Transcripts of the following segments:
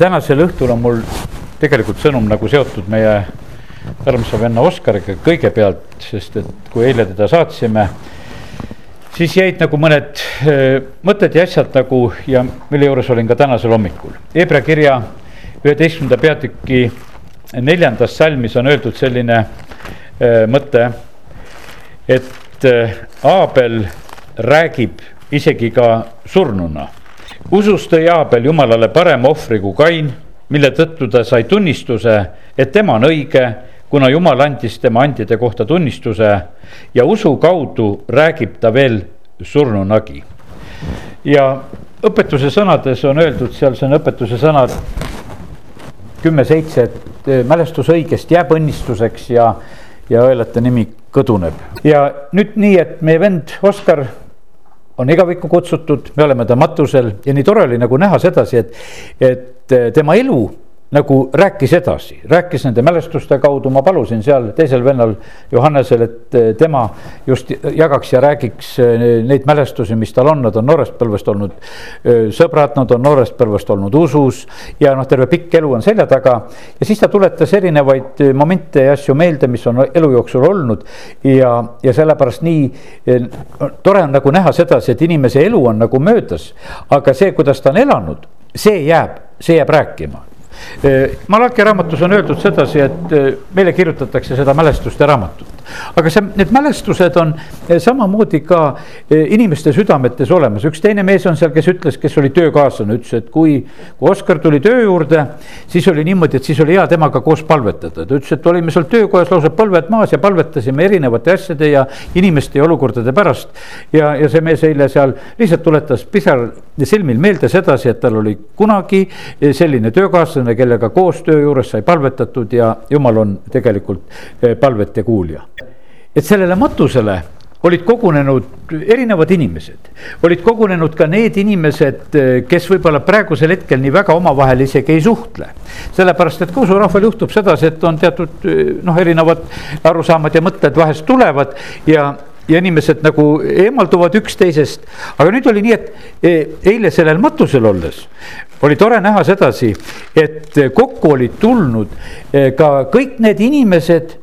tänasel õhtul on mul tegelikult sõnum nagu seotud meie armsa venna Oskariga kõigepealt, sest et kui eile teda saatsime, siis jäid nagu mõned eh, mõtted ja asjad nagu ja mille juures olin ka tänasel hommikul. Hebra kirja üheteistkümnenda peatüki neljandas salmis on öeldud selline eh, mõte, et eh, Aabel räägib isegi ka surnuna usus tõi Aabel Jumalale parema ohvri kui Kain, mille tõttu ta sai tunnistuse, et tema on õige, kuna Jumal andis tema andide kohta tunnistuse ja usu kaudu räägib ta veel surnunagi. ja õpetuse sõnades on öeldud, seal see on õpetuse sõnad kümme seitse, et eh, mälestus õigest jääb õnnistuseks ja, ja õelate nimi kõduneb. ja nüüd nii, et meie vend Oskar on igavikku kutsutud, me oleme ta matusel ja nii tore oli nagu näha sedasi, et, et tema elu nagu rääkis edasi, rääkis nende mälestuste kaudu, ma palusin seal teisel vennal Johannesel, et eh, tema just jagaks ja räägiks eh, neid mälestusi, mis tal on, nad on noorest põlvest olnud eh, sõbrad, nad on noorest põlvest olnud usus. ja noh, terve pikk elu on selja taga ja siis ta tuletas erinevaid momente ja asju meelde, mis on elu jooksul olnud. ja, ja sellepärast nii tore on nagu näha sedasi, et inimese elu on nagu möödas, aga see, kuidas ta on elanud, see jääb, see jääb rääkima Malachi raamatus on öeldud sedasi, et meile kirjutatakse seda mälestuste raamatut. Aga see, need mälestused on samamoodi ka inimeste südametes olemas, üks teine mees on seal, kes ütles, kes oli töökaaslane, ütles, et kui, kui Oskar tuli töö juurde, siis oli niimoodi, et siis oli hea temaga koos palvetada, ta ütles, et olime seal töökojas lausa põlved maas ja palvetasime erinevate asjade ja inimeste ja olukordade pärast. ja, ja see mees eile seal lihtsalt tuletas pisar silmil meelde sedasi, et tal oli kunagi selline töökaaslane, kellega koos töö juures sai palvetatud ja jumal on tegelikult eh, palvete kuulja. Et sellele matusele olid kogunenud erinevad inimesed, olid kogunenud ka need inimesed, eh, kes võib-olla praegusel hetkel nii väga omavahel isegi ei suhtle. sellepärast, et ka usurahval juhtub sedasi, et on teatud eh, noh, erinevad arusaamad ja mõtted vahest tulevad ja ja inimesed nagu eemalduvad üksteisest. aga nüüd oli nii, et e, eile sellel matusel olles oli tore näha sedasi, et kokku olid tulnud ka kõik need inimesed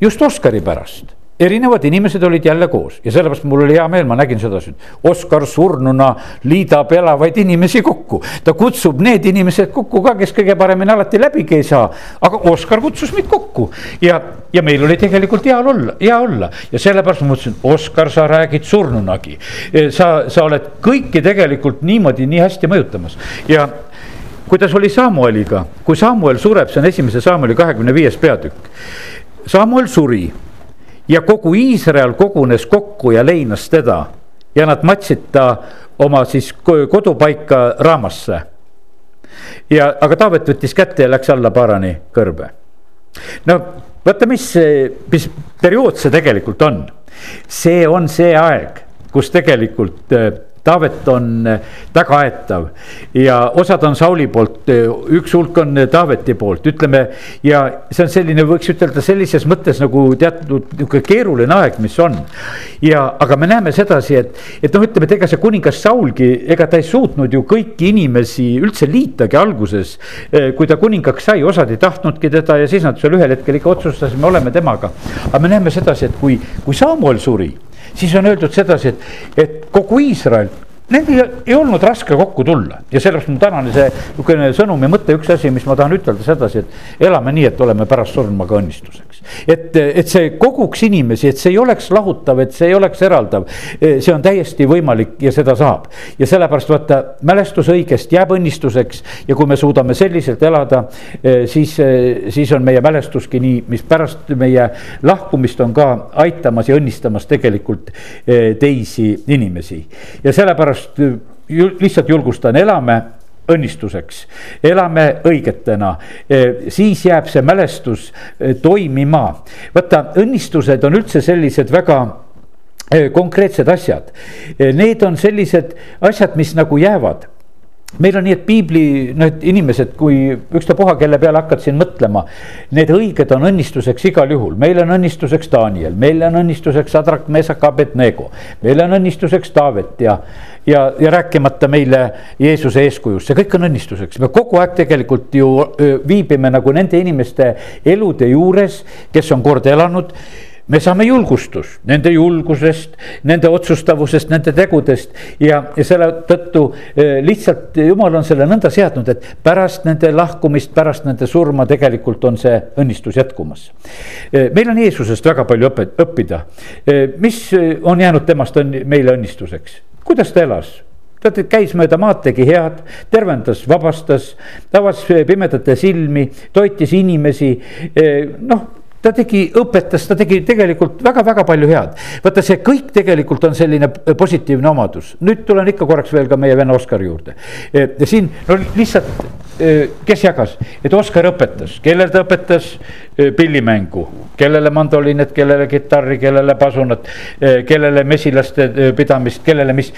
just Oskari pärast erinevad inimesed olid jälle koos ja sellepärast mul oli hea meel, ma nägin sedasi, et Oskar surnuna liidab elavaid inimesi kokku. ta kutsub need inimesed kokku ka, kes kõige paremini alati läbigi ei saa, aga Oskar kutsus meid kokku. Ja, ja meil oli tegelikult hea olla, hea olla. Ja sellepärast ma mõtlesin, Oskar, sa räägid surnunagi. sa, sa oled kõiki tegelikult niimoodi nii hästi mõjutamas. Ja kuidas oli Samueliga, kui Samuel sureb, see on esimese Samueli kahekümne viies peatükk. Samuel suri ja kogu Iisrael kogunes kokku ja leinas teda ja nad matsid ta oma siis kodupaika Raamasse. ja, aga Taavet võttis kätte ja läks alla Paarani kõrbe. no vaata, mis, mis periood see tegelikult on. see on see aeg, kus tegelikult Taavet on äh, aetav ja osad on Sauli poolt, äh, üks hulk on äh, Taaveti poolt, ütleme. ja see on selline, võiks ütelda sellises mõttes nagu teatud nihuke keeruline aeg, mis on. ja, aga me näeme sedasi, et, et noh, ütleme, et ega see kuningas Saulgi, ega ta ei suutnud ju kõiki inimesi üldse liitagi alguses. kui ta kuningaks sai, osad ei tahtnudki teda ja siis nad seal ühel hetkel ikka otsustasid, me oleme temaga. aga me näeme sedasi, et kui, kui Samuel suri siis on öeldud sedasi, et, et kogu Iisrael Nendel ei olnud raske kokku tulla ja sellepärast mu tänane see niisugune sõnumi mõte, üks asi, mis ma tahan ütelda sedasi, et elame nii, et oleme pärast surma ka õnnistuseks. Et, et see koguks inimesi, et see ei oleks lahutav, et see ei oleks eraldav. see on täiesti võimalik ja seda saab ja sellepärast vaata, mälestus õigest jääb õnnistuseks ja kui me suudame selliselt elada, siis, siis on meie mälestuski nii, mis pärast meie lahkumist on ka aitamas ja õnnistamas tegelikult teisi inimesi ja sellepärast lihtsalt julgustan, elame õnnistuseks, elame õigetena, e, siis jääb see mälestus e, toimima. vaata, õnnistused on üldse sellised väga e, konkreetsed asjad. Need on sellised asjad, mis nagu jäävad meil on nii, et piibli, need inimesed, kui ükstapuha, kelle peale hakkad siin mõtlema. Need õiged on õnnistuseks igal juhul, meil on õnnistuseks Daniel, meil on õnnistuseks Sadrak, Mesak, Abednego. meil on õnnistuseks Taavet ja, ja, ja rääkimata meile Jeesuse eeskujust, see kõik on õnnistuseks, me kogu aeg tegelikult ju viibime nagu nende inimeste elude juures, kes on kord elanud me saame julgustust nende julgusest, nende otsustavusest, nende tegudest ja, ja selle tõttu eh, lihtsalt jumal on selle nõnda seadnud, et pärast nende lahkumist, pärast nende surma tegelikult on see õnnistus jätkumas. Eh, meil on Jeesusest väga palju õpet-, õppida. Eh, mis on jäänud temast on meile õnnistuseks, kuidas ta elas ta käis mööda maad, tegi head, tervendas, vabastas, avas pimedate silmi, toitis inimesi, noh ta tegi, õpetas, ta tegi tegelikult väga-väga palju head. vaata, see kõik tegelikult on selline positiivne omadus. nüüd tulen ikka korraks veel ka meie venna Oskari juurde. ja siin no lihtsalt, kes jagas, et Oskar õpetas, kellel ta õpetas pillimängu, kellele mandoliinid, kellele kitarri, kellele pasunat, kellele mesilaste pidamist, kellele mis.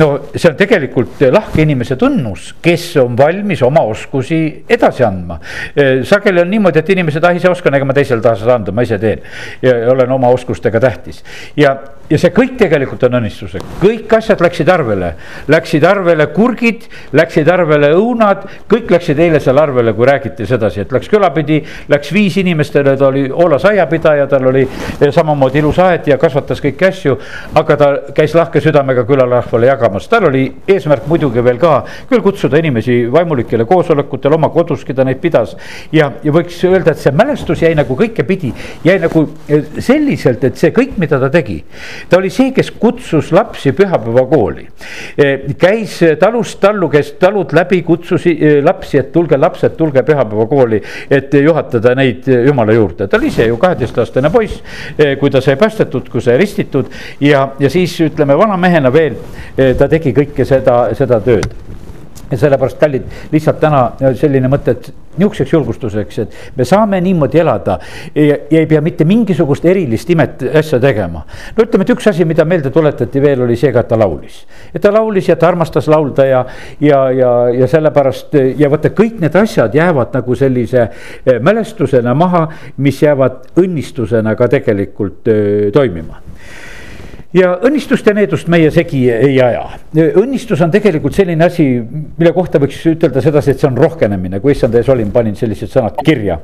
no see on tegelikult lahke inimese tunnus, kes on valmis oma oskusi edasi andma. sageli on niimoodi, et inimesed, ah ise oskan, ega ma teisele taha seda anda, ma ise teen. ja olen oma oskustega tähtis ja, ja see kõik tegelikult on õnnistusega, kõik asjad läksid arvele. Läksid arvele kurgid, läksid arvele õunad, kõik läksid eile seal arvele, kui räägiti sedasi, et läks külapidi, läks viis inimest inimestele, ta oli Oolas aiapidaja, tal oli eh, samamoodi ilus aed ja kasvatas kõiki asju. aga ta käis lahke südamega külarahvale jagamas, tal oli eesmärk muidugi veel ka küll kutsuda inimesi vaimulikele koosolekutele, oma koduski ta neid pidas. ja, ja võiks öelda, et see mälestus jäi nagu kõike pidi, jäi nagu eh, selliselt, et see kõik, mida ta tegi. Ta oli see, kes kutsus lapsi pühapäevakooli. Eh, käis talust tallu, kes talud läbi kutsus lapsi, et tulge lapsed, tulge pühapäevakooli, et juhatada neid jumala juurde, ta oli ise ju kaheteistaastane poiss, eh, kui ta sai päästetud, kui sai ristitud ja, ja siis ütleme vana mehena veel eh, ta tegi kõike seda, seda tööd ja sellepärast kallid, lihtsalt täna selline mõte, et nihukeseks julgustuseks, et me saame niimoodi elada ja, ja ei pea mitte mingisugust erilist imet asja tegema. no ütleme, et üks asi, mida meelde tuletati veel, oli see ka, et ta laulis. et ta laulis ja ta armastas laulda ja, ja, ja, ja sellepärast ja vaata, kõik need asjad jäävad nagu sellise eh, mälestusena maha, mis jäävad õnnistusena ka tegelikult öö, toimima ja õnnistust ja needust meie segi ei aja. õnnistus on tegelikult selline asi, mille kohta võiks ütelda sedasi, et see on rohkenemine, kui issand ees olin, panin sellised sõnad kirja.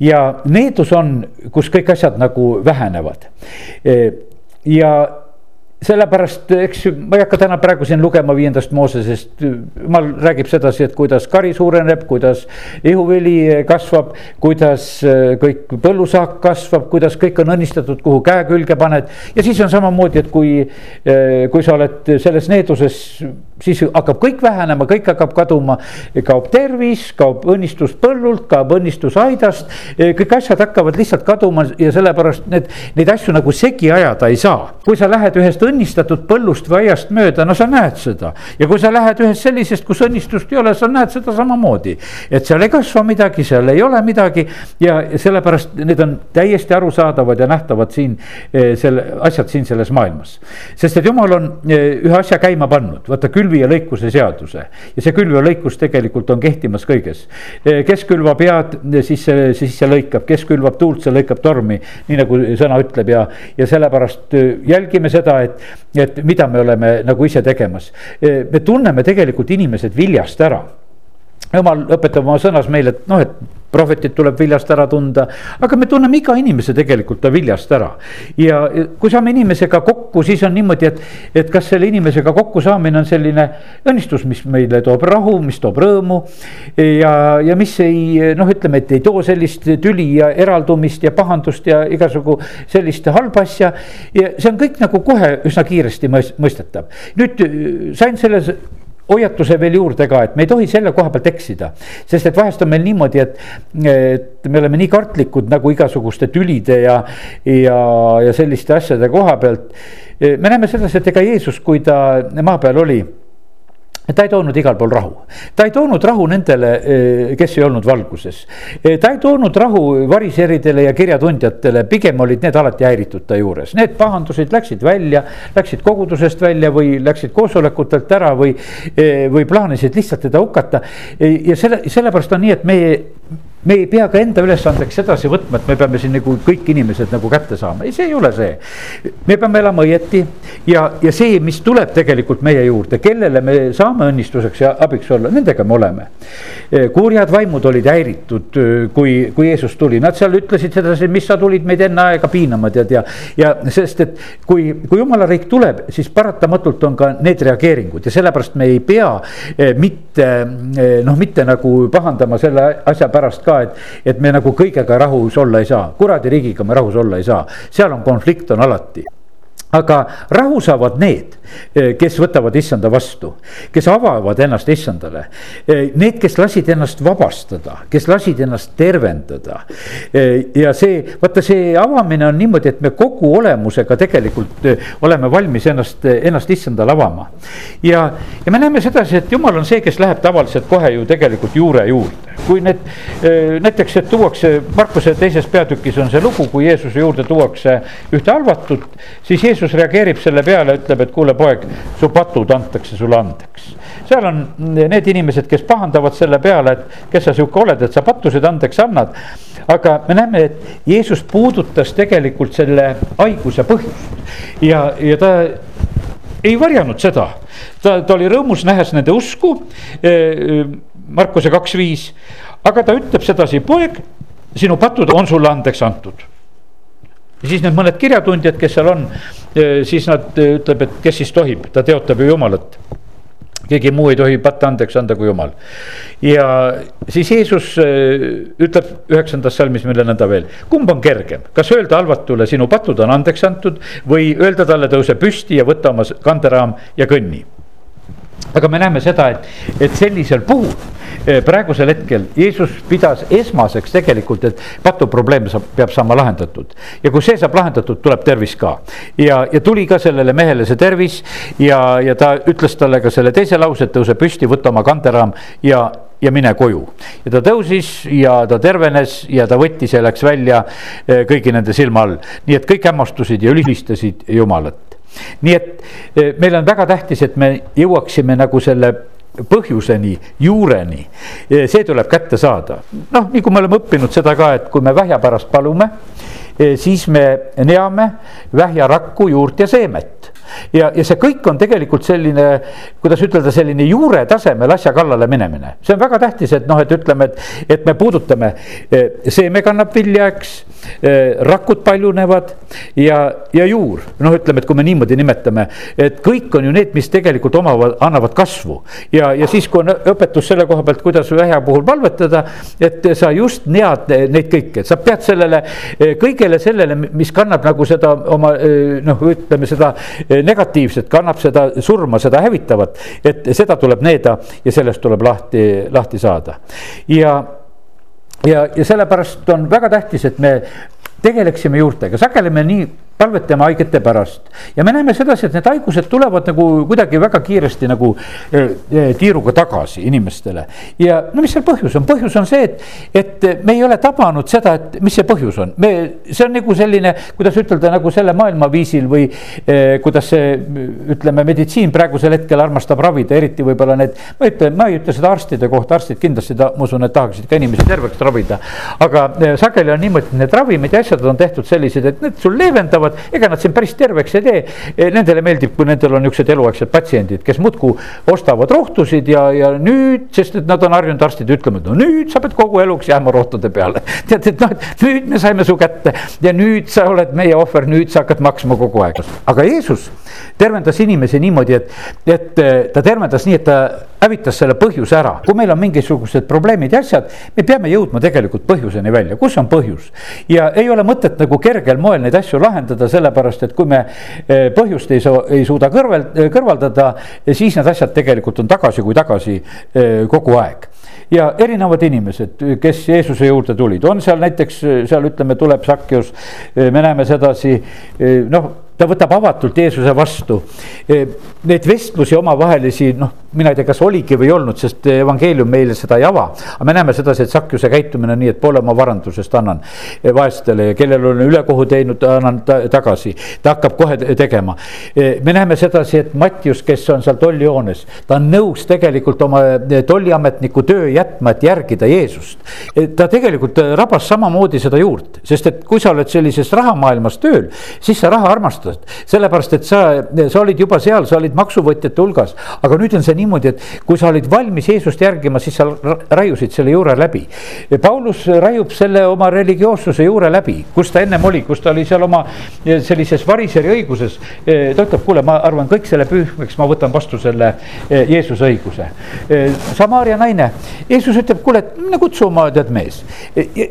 ja needus on, kus kõik asjad nagu vähenevad. ja sellepärast, eks ma ei hakka täna praegu siin lugema viiendast Moosesest, jumal räägib sedasi, et kuidas kari suureneb, kuidas ihuvili kasvab, kuidas äh, kõik põllusaak kasvab, kuidas kõik on õnnistatud, kuhu käe külge paned. ja siis on samamoodi, et kui, äh, kui sa oled selles needuses, siis hakkab kõik vähenema, kõik hakkab kaduma. kaob tervis, kaob õnnistus põllult, kaob õnnistus aidast, kõik asjad hakkavad lihtsalt kaduma ja sellepärast need, neid asju nagu segi ajada ei saa. kui sa lähed ühest õnnistatud põllust või aiast mööda, no sa näed seda. ja kui sa lähed ühest sellisest, kus õnnistust ei ole, sa näed seda samamoodi. et seal ei kasva midagi, seal ei ole midagi ja sellepärast need on täiesti arusaadavad ja nähtavad siin eh, selle, asjad siin selles maailmas. sest et jumal on eh, ühe asja käima pannud, vaata külvi ja lõikuse seaduse. ja see külv ja lõikus tegelikult on kehtimas kõiges. Eh, kes külvab head, siis see, siis see lõikab, kes külvab tuult, see lõikab tormi, nii nagu sõna ütleb ja, ja sellepärast jälgime seda, et et mida me oleme nagu ise tegemas. me tunneme tegelikult inimesed viljast ära jumal õpetab oma sõnas meile, et noh, et prohvetit tuleb viljast ära tunda, aga me tunneme iga inimese tegelikult ta viljast ära. ja kui saame inimesega kokku, siis on niimoodi, et, et kas selle inimesega kokkusaamine on selline õnnistus, mis meile toob rahu, mis toob rõõmu. ja, ja mis ei noh, ütleme, et ei too sellist tüli ja eraldumist ja pahandust ja igasugu sellist halba asja. ja see on kõik nagu kohe üsna kiiresti mõistetav. nüüd sain selles hoiatuse veel juurde ka, et me ei tohi selle koha pealt eksida. sest et vahest on meil niimoodi, et, et me oleme nii kartlikud nagu igasuguste tülide ja, ja, ja selliste asjade koha pealt. me näeme sedasi, et ega Jeesus, kui ta maa peal oli ta ei toonud igal pool rahu, ta ei toonud rahu nendele, eh, kes ei olnud valguses. Eh, ta ei toonud rahu variseridele ja kirjatundjatele, pigem olid need alati häiritud ta juures, need pahandused läksid välja, läksid kogudusest välja või läksid koosolekutelt ära või, eh, või plaanisid lihtsalt teda hukata. ja selle, sellepärast on nii, et meie me ei pea ka enda ülesandeks sedasi võtma, et me peame siin nagu kõik inimesed nagu kätte saama, ei, see ei ole see. me peame elama õieti ja, ja see, mis tuleb tegelikult meie juurde, kellele me saame õnnistuseks ja abiks olla, nendega me oleme. kurjad vaimud olid häiritud, kui, kui Jeesus tuli, nad seal ütlesid sedasi, mis sa tulid meid enne aega piinama, tead ja. ja sest, et kui, kui jumala riik tuleb, siis paratamatult on ka need reageeringud ja sellepärast me ei pea eh, mitte noh, mitte nagu pahandama selle asja pärast ka et, et me nagu kõigega rahus olla ei saa, kuradi riigiga me rahus olla ei saa, seal on konflikt on alati aga rahu saavad need, eh, kes võtavad issanda vastu, kes avavad ennast issandale. Eh, need, kes lasid ennast vabastada, kes lasid ennast tervendada. Eh, ja see, vaata see avamine on niimoodi, et me kogu olemusega tegelikult oleme valmis ennast, ennast issandale avama. ja, ja me näeme sedasi, et jumal on see, kes läheb tavaliselt kohe ju tegelikult juure juurde kui need näiteks, et tuuakse Markuse teises peatükis on see lugu, kui Jeesuse juurde tuuakse ühte halvatut, siis Jeesus reageerib selle peale, ütleb, et kuule, poeg, su patud antakse sulle andeks. seal on need inimesed, kes pahandavad selle peale, et kes sa sihuke oled, et sa pattusid andeks annad. aga me näeme, et Jeesus puudutas tegelikult selle haiguse põhjust ja, ja ta ei varjanud seda. ta, ta oli rõõmus, nähes nende usku. Markuse kaks viis, aga ta ütleb sedasi, poeg, sinu patud on sulle andeks antud. Ja siis need mõned kirjatundjad, kes seal on, eh, siis nad eh, ütleb, et kes siis tohib, ta teotab ju jumalat. Keegi muu ei tohi patta andeks anda kui jumal. ja siis Jeesus eh, ütleb üheksandas salmis meile nõnda veel, kumb on kergem, kas öelda halvatule, sinu patud on andeks antud või öelda talle tõuse püsti ja võta oma kanderaam ja kõnni? Aga me näeme seda, et, et sellisel puhul praegusel hetkel Jeesus pidas esmaseks tegelikult, et patuprobleem saab, peab saama lahendatud. ja kui see saab lahendatud, tuleb tervis ka. ja, ja tuli ka sellele mehele see tervis ja, ja ta ütles talle ka selle teise lause, et tõuse püsti, võta oma kanderaam ja ja mine koju. ja ta tõusis ja ta tervenes ja ta võttis ja läks välja eh, kõigi nende silma all. nii et kõik hämmastusid ja ülistasid Jumalat nii et e, meil on väga tähtis, et me jõuaksime nagu selle põhjuseni, juureni, see tuleb kätte saada. noh, nii kui me oleme õppinud seda ka, et kui me vähja pärast palume, e, siis me neame vähjarakku, juurt ja seemet ja, ja see kõik on tegelikult selline, kuidas ütelda, selline juure tasemel asja kallale minemine. see on väga tähtis, et noh, et ütleme, et, et me puudutame, eh, seeme kannab vilja, eks. Eh, rakud paljunevad ja, ja juur, noh, ütleme, et kui me niimoodi nimetame, et kõik on ju need, mis tegelikult omavad, annavad kasvu. ja, ja siis, kui on õpetus selle koha pealt, kuidas vähja puhul palvetada, et sa just nead neid kõiki, et sa pead sellele eh, kõigele sellele, mis kannab nagu seda oma noh, ütleme seda negatiivset, kannab seda surma, seda hävitavat, et seda tuleb needa ja sellest tuleb lahti, lahti saada. ja, ja, ja sellepärast on väga tähtis, et me tegeleksime juurtega, sageli me nii palvetame haigete pärast. ja me näeme sedasi, et need haigused tulevad nagu kuidagi väga kiiresti nagu eh, tiiruga tagasi inimestele. ja no mis seal põhjus on, põhjus on see, et, et me ei ole tabanud seda, et mis see põhjus on, me, see on nagu selline, kuidas ütelda, nagu selle maailmaviisil või eh, kuidas see ütleme, meditsiin praegusel hetkel armastab ravida, eriti võib-olla need. ma ütlen, ma ei ütle seda arstide kohta, arstid kindlasti ta, ma usun, et tahaksid ka inimesi terveks ravida. aga eh, sageli on niimoodi, et need ravimid ja asjad on tehtud sellised, et need sul leevendavad tulevad, ega nad sind päris terveks ei tee. E, nendele meeldib, kui nendel on niisugused eluaegsed patsiendid, kes muudkui ostavad rohtusid ja, ja nüüd, sest et nad on harjunud arstid ütlema, et no nüüd sa pead kogu eluks jääma rohtude peale. tead, et noh, et nüüd me saime su kätte ja nüüd sa oled meie ohver, nüüd sa hakkad maksma kogu aeg. aga Jeesus tervendas inimesi niimoodi, et, et ta tervendas nii, et ta hävitas selle põhjuse ära, kui meil on mingisugused probleemid ja asjad, me peame jõudma tegelikult põhjuseni välja, kus on põhjus. ja ei ole mõtet nagu kergel moel neid asju lahendada, sellepärast et kui me eh, põhjust ei saa, ei suuda kõrval, kõrvaldada, siis need asjad tegelikult on tagasi kui tagasi eh, kogu aeg. Ja erinevad inimesed, kes Jeesuse juurde tulid, on seal näiteks seal ütleme, tuleb Sakjus, me näeme sedasi noh ta võtab avatult Jeesuse vastu. Neid vestlusi omavahelisi, noh, mina ei tea, kas oligi või ei olnud, sest evangeelium meile seda ei ava. aga me näeme sedasi, et Sakjuse käitumine on nii, et poole oma varandusest annan vaestele ja kellel on ülekohu teinud, annan ta, tagasi. ta hakkab kohe tegema. me näeme sedasi, et Mattius, kes on seal tollijoones, ta on nõus tegelikult oma tolliametniku töö jätma, et järgida Jeesust. ta tegelikult rabas samamoodi seda juurt, sest et kui sa oled sellises rahamaailmas tööl, siis sa raha armastad. sellepärast, et sa, sa olid juba seal, sa olid maksuvõtjate hulgas, aga nüüd on see niimoodi, et kui sa olid valmis Jeesust järgima, siis sa raiusid selle juure läbi. Paulus raiub selle oma religioossuse juure läbi, kus ta ennem oli, kus ta oli seal oma sellises variseri õiguses. ta ütleb, kuule, ma arvan kõik selle pühmeks, ma võtan vastu selle Jeesuse õiguse. Samaaria naine, Jeesus ütleb, kuule, mine kutsu oma tead mees.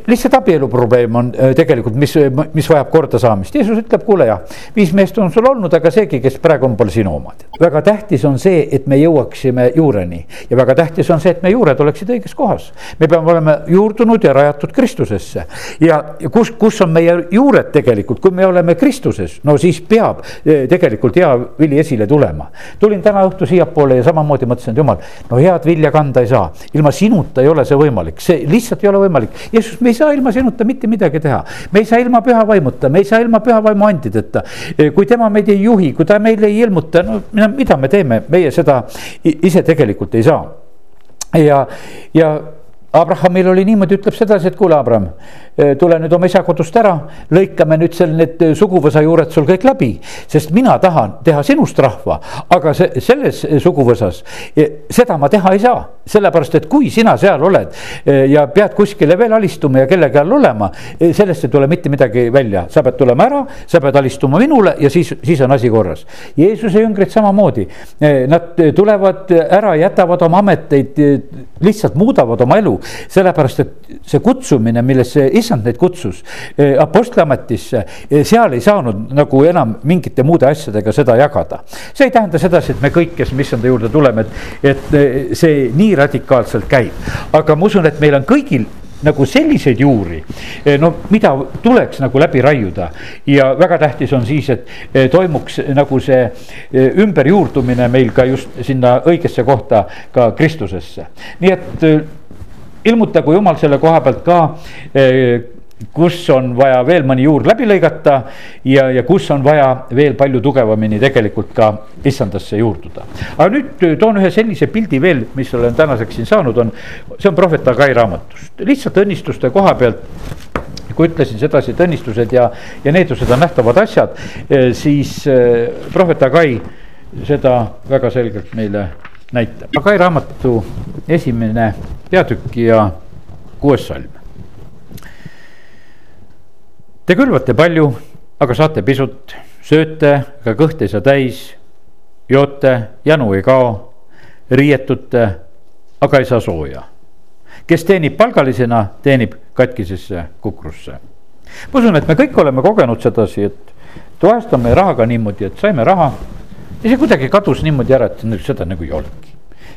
lihtsalt abielu probleem on tegelikult, mis, mis vajab kordasaamist. Jeesus ütleb, kuule jah, viis meest on sul olnud, aga seegi, kes praegu on, pole sinu omad. väga tähtis on see, et me jõuaksime juureni ja väga tähtis on see, et me juured oleksid õiges kohas. me peame olema juurdunud ja rajatud Kristusesse ja kus, kus on meie juured tegelikult, kui me oleme Kristuses, no siis peab eh, tegelikult hea vili esile tulema. tulin täna õhtu siiapoole ja samamoodi mõtlesin, et jumal, no head vilja kanda ei saa, ilma sinuta ei ole see võimalik, see lihtsalt ei ole võimalik. Jeesus, me ei saa ilma sinuta mitte midagi teha, me ei saa ilma püha vaimuta, me ei saa ilma püha vaimu andideta. Eh, kui tema meid ei juhi, kui ta meile ei ilmuta, no mida me teeme, meie seda ise tegelikult ei saa. ja, ja Abrahamil oli niimoodi, ütleb sedasi, et kuule, Abram, tule nüüd oma isa kodust ära, lõikame nüüd seal need suguvõsa juured sul kõik läbi, sest mina tahan teha sinust rahva, aga see selles suguvõsas seda ma teha ei saa, sellepärast et kui sina seal oled ja pead kuskile veel alistuma ja kellegi all olema, sellest ei tule mitte midagi välja, sa pead tulema ära, sa pead alistuma minule ja siis, siis on asi korras. Jeesuse jüngrid samamoodi, nad tulevad ära, jätavad oma ameteid, lihtsalt muudavad oma elu sellepärast et see kutsumine, millesse issand neid kutsus eh, apostliametisse, eh, seal ei saanud nagu enam mingite muude asjadega seda jagada. see ei tähenda sedasi, et me kõik, kes me issanda juurde tuleme, et, et eh, see nii radikaalselt käib, aga ma usun, et meil on kõigil nagu selliseid juuri, no mida tuleks nagu läbi raiuda. ja väga tähtis on siis, et toimuks nagu see ümberjuurdumine meil ka just sinna õigesse kohta, ka Kristusesse. nii et ilmutagu jumal selle koha pealt ka eh, kus on vaja veel mõni juur läbi lõigata ja, ja kus on vaja veel palju tugevamini tegelikult ka issandasse juurduda. aga nüüd toon ühe sellise pildi veel, mis olen tänaseks siin saanud, on, see on prohvet Agai raamatust, lihtsalt õnnistuste koha pealt kui ütlesin sedasi, et õnnistused ja, ja needused on nähtavad asjad, eh, siis eh, prohvet Agai seda väga selgelt meile näitab. Agai raamatu esimene peatükk ja kuues salm. Te külvate palju, aga saate pisut, sööte, aga kõht ei saa täis, joote, janu ei kao, riietute, aga ei saa sooja. kes teenib palgalisena, teenib katkisesse kukrusse. ma usun, et me kõik oleme kogenud sedasi, et vahest on meie rahaga niimoodi, et saime raha ja see kuidagi kadus niimoodi ära, et seda nagu ei olnudki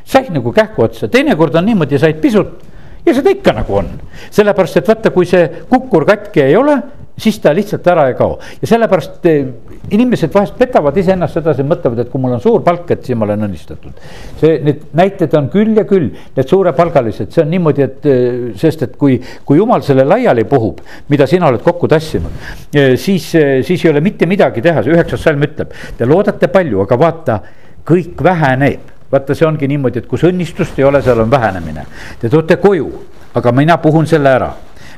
said nagu kähku otsa, teinekord on niimoodi, said pisut. Ja seda ikka nagu on. sellepärast, et vaata, kui see kukkur katki ei ole, siis ta lihtsalt ära ei kao. Ja sellepärast eh, inimesed vahest petavad iseennast sedasi, mõtlevad, et kui mul on suur palk, et siis ma olen õnnistatud. see, need näited on küll ja küll, need suurepalgalised, see on niimoodi, et eh, sest et kui, kui jumal selle laiali puhub, mida sina oled kokku tassinud, eh, siis, siis ei ole mitte midagi teha, see üheksas salm ütleb, te loodate palju, aga vaata, kõik väheneb vaata, see ongi niimoodi, et kus õnnistust ei ole, seal on vähenemine. Te toote koju, aga mina puhun selle ära.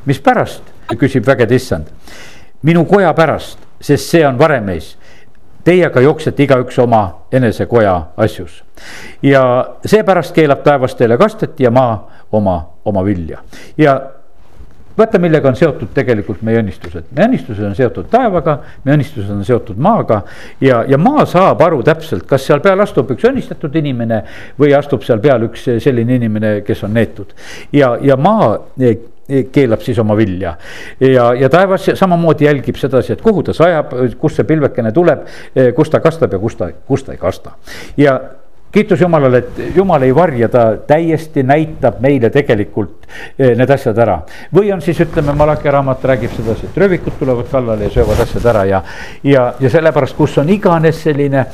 mispärast, küsib vägede issand. minu koja pärast, sest see on varemeis. Teie aga jooksete igaüks oma enesekoja asjus. ja seepärast keelab taevas teile kastet ja maa oma, oma vilja ja vaata, millega on seotud tegelikult meie õnnistused, meie õnnistused on seotud taevaga, meie õnnistused on seotud maaga. ja, ja maa saab aru täpselt, kas seal peal astub üks õnnistatud inimene või astub seal peal üks selline inimene, kes on neetud. ja, ja maa e, e, keelab siis oma vilja. ja, ja taevas samamoodi jälgib sedasi, et kuhu ta sajab, kust see pilvekene tuleb, e, kus ta kastab ja kus ta, kus ta ei kasta. ja kiitus Jumalale, et Jumal ei varja, ta täiesti näitab meile tegelikult eh, need asjad ära. või on siis ütleme, Malachi raamat räägib sedasi, et röövikud tulevad kallale ja söövad asjad ära ja. ja, ja sellepärast, kus on iganes selline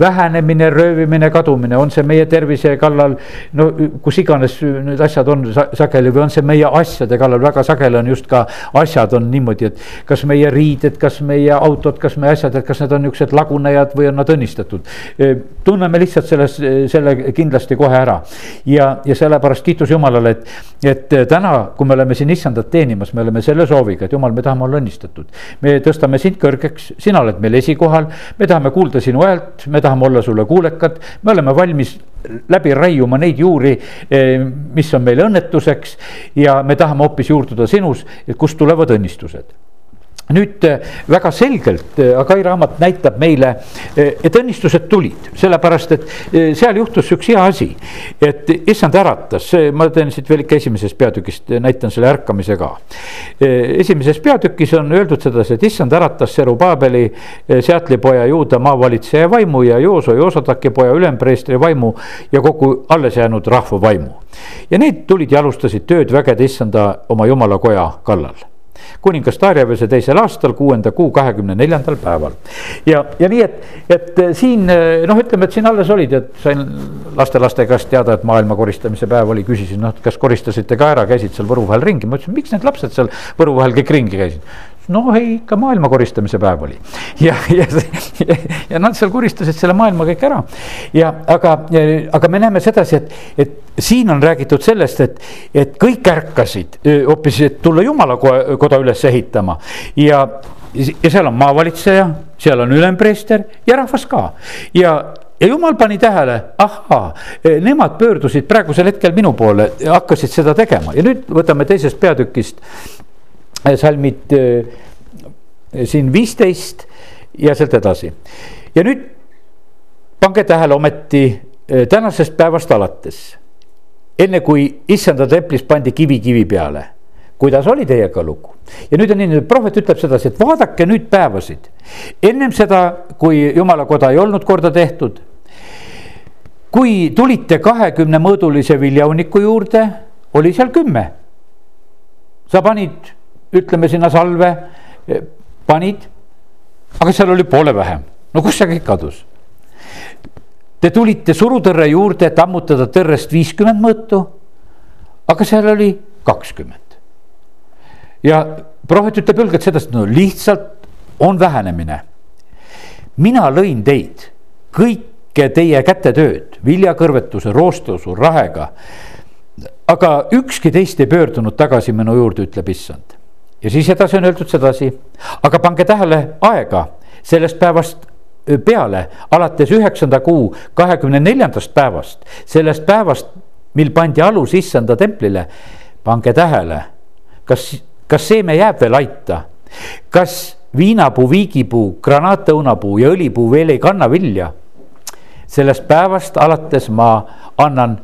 vähenemine, röövimine, kadumine, on see meie tervise kallal. no kus iganes need asjad on sageli või on see meie asjade kallal, väga sageli on just ka asjad on niimoodi, et. kas meie riided, kas meie autod, kas meie asjad, et kas need on niuksed lagunejad või on nad õnnistatud. Eh, tunneme lihtsalt selles selle kindlasti kohe ära. ja, ja sellepärast kiitus Jumalale, et, et täna, kui me oleme siin issandat teenimas, me oleme selle sooviga, et Jumal, me tahame olla õnnistatud. me tõstame sind kõrgeks, sina oled meil esikohal, me tahame kuulda sinu häält, me tahame olla sulle kuulekad, me oleme valmis läbi raiuma neid juuri, eh, mis on meile õnnetuseks ja me tahame hoopis juurduda sinus, kust tulevad õnnistused nüüd äh, väga selgelt äh, Agai raamat näitab meile, äh, et õnnistused tulid, sellepärast et seal juhtus üks hea asi. et issand äratas, ma teen siit veel ikka esimesest peatükist, näitan selle ärkamise ka. esimeses peatükis on öeldud sedasi, et issand äratas Serubaabeli, Seatli poja juuda maavalitseja vaimu ja Jooso Joosataki poja ülempreestri vaimu ja kogu alles jäänud rahva vaimu. ja need tulid ja alustasid tööd vägede issanda oma jumalakoja kallal kuningas Darjavese teisel aastal, kuuenda kuu kahekümne neljandal päeval. ja, ja nii, et, et siin noh, ütleme, et siin alles olid, et sain lastelaste käest teada, et maailma koristamise päev oli, küsisin, noh, kas koristasite ka ära, käisid seal Võru vahel ringi, ma ütlesin, miks need lapsed seal Võru vahel kõik ringi käisid no ei, ikka maailma koristamise päev oli. ja, ja, ja, ja nad seal koristasid selle maailma kõik ära. ja aga, aga me näeme sedasi, et, et siin on räägitud sellest, et, et kõik ärkasid hoopis, et tulla jumala koda üles ehitama ja ja seal on maavalitseja, seal on ülempreester ja rahvas ka ja ja jumal pani tähele, ahaa, nemad pöördusid praegusel hetkel minu poole, hakkasid seda tegema ja nüüd võtame teisest peatükist salmid äh, siin viisteist ja sealt edasi. ja nüüd pange tähele ometi tänasest päevast alates. Enne kui issanda templis pandi kivi kivi peale, kuidas oli teiega lugu? ja nüüd on nii, prohvet ütleb sedasi, et vaadake nüüd päevasid. ennem seda, kui jumala koda ei olnud korda tehtud. kui tulite kahekümne mõõdulise viljauniku juurde, oli seal kümme. sa panid ütleme sinna salve, eh, panid. aga seal oli poole vähem, no kus see kõik kadus? Te tulite surutõrre juurde, et ammutada tõrrest viiskümmend mõõtu. aga seal oli kakskümmend. ja prohvet ütleb julgelt sedasi, no lihtsalt on vähenemine. mina lõin teid, kõike teie kätetööd, viljakõrvetuse, roostosu, rahega. aga ükski teist ei pöördunud tagasi minu juurde, ütleb issand ja siis edasi on öeldud sedasi, aga pange tähele aega sellest päevast peale, alates üheksanda kuu kahekümne neljandast päevast, sellest päevast, mil pandi alus issanda templile. pange tähele, kas, kas seeme jääb veel aita, kas viinapuu, viigipuu, granaatõunapuu ja õlipuu veel ei kanna vilja. sellest päevast alates ma annan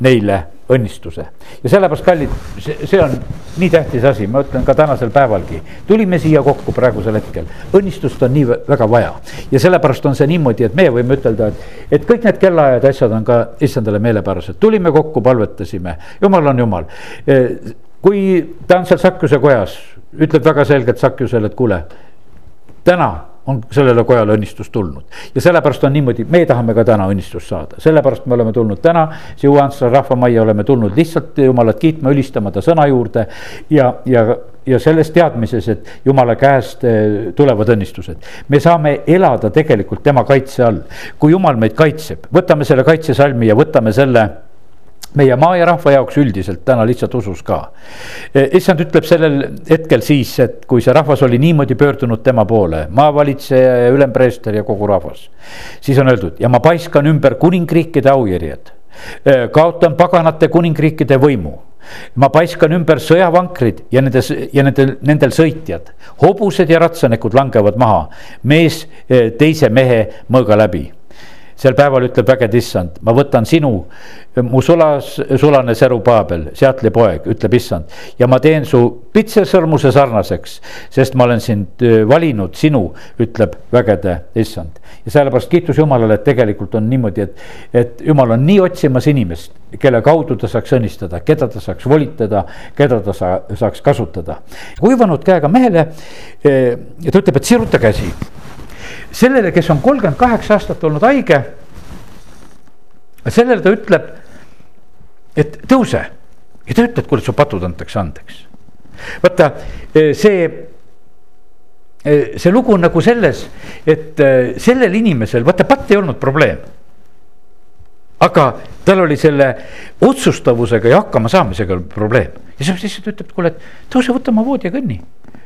neile õnnistuse. ja sellepärast, kallid, see on nii tähtis asi, ma ütlen ka tänasel päevalgi. tulime siia kokku praegusel hetkel, õnnistust on nii väga vaja. ja sellepärast on see niimoodi, et meie võime ütelda, et, et kõik need kellaajad, asjad on ka issandale meelepärased, tulime kokku, palvetasime, jumal on jumal. E, kui ta on seal Sakjuse kojas, ütleb väga selgelt Sakjusele, et kuule, täna on sellele kojale õnnistus tulnud. ja sellepärast on niimoodi, me tahame ka täna õnnistust saada, sellepärast me oleme tulnud täna siia Uhansla rahvamajja, oleme tulnud lihtsalt jumalat kiitma, ülistama ta sõna juurde. ja, ja, ja selles teadmises, et jumala käest eh, tulevad õnnistused. me saame elada tegelikult tema kaitse all, kui jumal meid kaitseb, võtame selle kaitsesalmi ja võtame selle meie maa ja rahva jaoks üldiselt täna lihtsalt usus ka. E, issand ütleb sellel hetkel siis, et kui see rahvas oli niimoodi pöördunud tema poole, maavalitseja ja ülempreester ja kogu rahvas. siis on öeldud ja ma paiskan ümber kuningriikide aujärjed, e, kaotan paganate kuningriikide võimu ma paiskan ümber sõjavankrid ja nendes ja nendel, nendel sõitjad, hobused ja ratsanikud langevad maha, mees e, teise mehe mõõga läbi sel päeval ütleb vägede issand, ma võtan sinu, mu sulas, sulane Serubaabel, Seatli poeg, ütleb issand. ja ma teen su pitsesõrmuse sarnaseks, sest ma olen sind valinud, sinu, ütleb vägede issand. ja sellepärast kiitus Jumalale, et tegelikult on niimoodi, et, et Jumal on nii otsimas inimest, kelle kaudu ta saaks õnnistada, keda ta saaks volitada, keda ta sa, saaks kasutada. kuivanud käega mehele, ta ütleb, et siruta käsi sellele, kes on kolmkümmend kaheksa aastat olnud haige. sellele ta ütleb, et tõuse ja ta ütleb, kuule, su patud antakse andeks. vaata see, see lugu on nagu selles, et sellel inimesel, vaata patt ei olnud probleem. aga tal oli selle otsustavusega ja hakkama saamisega probleem ja siis lihtsalt ütleb, kuule, et tõuse, võta oma voodi ja kõnni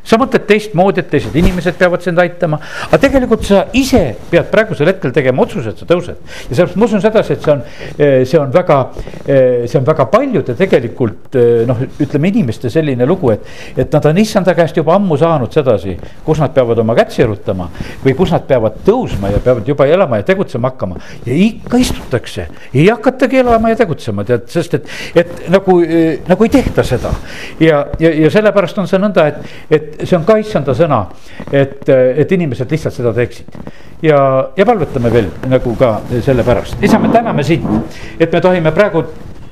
sa mõtled teistmoodi, et teised inimesed peavad sind aitama, aga tegelikult sa ise pead praegusel hetkel tegema otsuse, et sa tõused. ja sellepärast ma usun sedasi, et see on, eh, see on väga, eh, see on väga paljude tegelikult eh, noh, ütleme inimeste selline lugu, et, et nad on issanda käest juba ammu saanud sedasi, kus nad peavad oma kätt sirutama või kus nad peavad tõusma ja peavad juba elama ja tegutsema hakkama. ja ikka istutakse, ei hakatagi elama ja tegutsema, tead, sest et, et nagu, nagu ei tehta seda. ja, ja, ja sellepärast on see nõnda, et, et et see on ka issanda sõna, et, et inimesed lihtsalt seda teeksid. ja, ja palvetame veel nagu ka selle pärast, isa, me täname sind, et me tohime praegu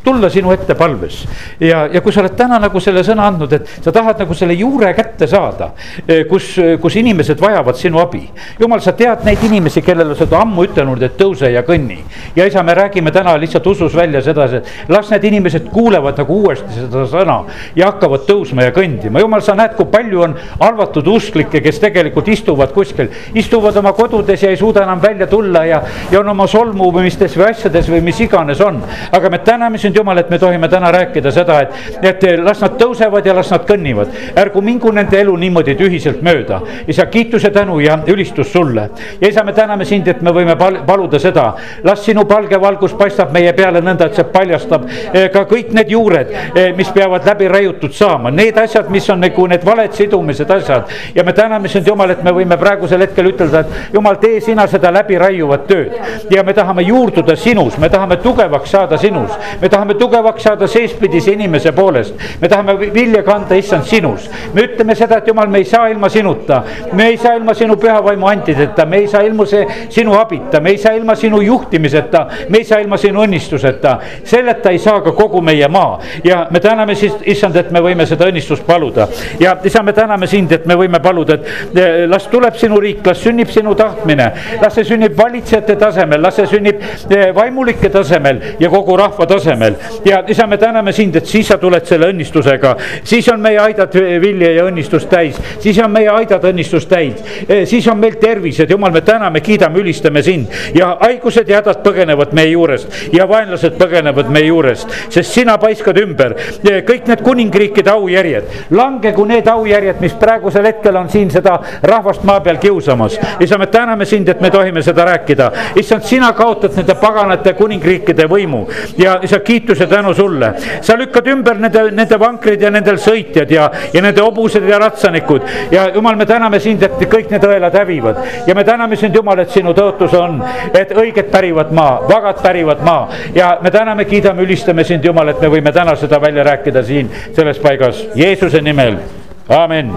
tulla sinu ette palves. ja, ja kui sa oled täna nagu selle sõna andnud, et sa tahad nagu selle juure kätte saada, eh, kus, kus inimesed vajavad sinu abi. jumal, sa tead neid inimesi, kellele sa oled ammu ütelnud, et tõuse ja kõnni. ja isa, me räägime täna lihtsalt usus välja sedasi, et las need inimesed kuulevad nagu uuesti seda sõna ja hakkavad tõusma ja kõndima. jumal, sa näed, kui palju on arvatud usklikke, kes tegelikult istuvad kuskil, istuvad oma kodudes ja ei suuda enam välja tulla ja, ja on oma solmumistes või asjades või mis iganes on. aga me täname sind Jumal, et me tohime täna rääkida seda, et, et las nad tõusevad ja las nad kõnnivad. ärgu mingu nende elu niimoodi tühiselt mööda. isa, kiituse, tänu ja ülistus sulle. ja isa, me täname sind, et me võime pal paluda seda. las sinu palge valgus paistab meie peale nõnda, et see paljastab eh, ka kõik need juured, eh, mis peavad läbi raiutud saama. Need asjad, mis on nagu need valed sidumised asjad. ja me täname sind, Jumal, et me võime praegusel hetkel ütelda, et Jumal, tee sina seda läbiraiuvat tööd. ja me tahame juurduda sinus, me tahame tugevaks saada sinus. me tahame tahame tugevaks saada seespidise inimese poolest. me tahame vilja kanda, issand, sinus. me ütleme seda, et jumal, me ei saa ilma sinuta. me ei saa ilma sinu püha vaimu antideta, me ei saa ilma see sinu abita, me ei saa ilma sinu juhtimiseta, me ei saa ilma sinu õnnistuseta. selleta ei saa ka kogu meie maa ja me täname siis, issand, et me võime seda õnnistust paluda. ja isa, me täname sind, et me võime paluda, et eh, las tuleb sinu riik, las sünnib sinu tahtmine. las see sünnib valitsejate tasemel, las see sünnib eh, vaimulike tasemel ja kogu rahva tasemel ja isa, me täname sind, et siis sa tuled selle õnnistusega, siis on meie aidad vilja ja õnnistust täis, siis on meie aidad õnnistust täis, e, siis on meil tervised, jumal, me täname, kiidame, ülistame sind. Ja haigused ja hädad põgenevad meie juurest. Ja vaenlased põgenevad meie juurest, sest sina paiskad ümber. E, kõik need kuningriikide aujärjed, langegu need aujärjed, mis praegusel hetkel on siin seda rahvast maa peal kiusamas. isa, me täname sind, et me tohime seda rääkida, issand, sina kaotad nende paganate kuningriikide võimu. Ja isa, kiitus kiituse tänu sulle. sa lükkad ümber nende, nende vankrid ja nendel sõitjad ja, ja nende hobused ja ratsanikud. ja jumal, me täname sind, et kõik need õelad hävivad. Ja me täname sind, Jumal, et sinu tõotus on, et õiged pärivad maa, vagad pärivad maa. Ja me täname, kiidame, ülistame sind, Jumal, et me võime täna seda välja rääkida siin selles paigas. Jeesuse nimel, amin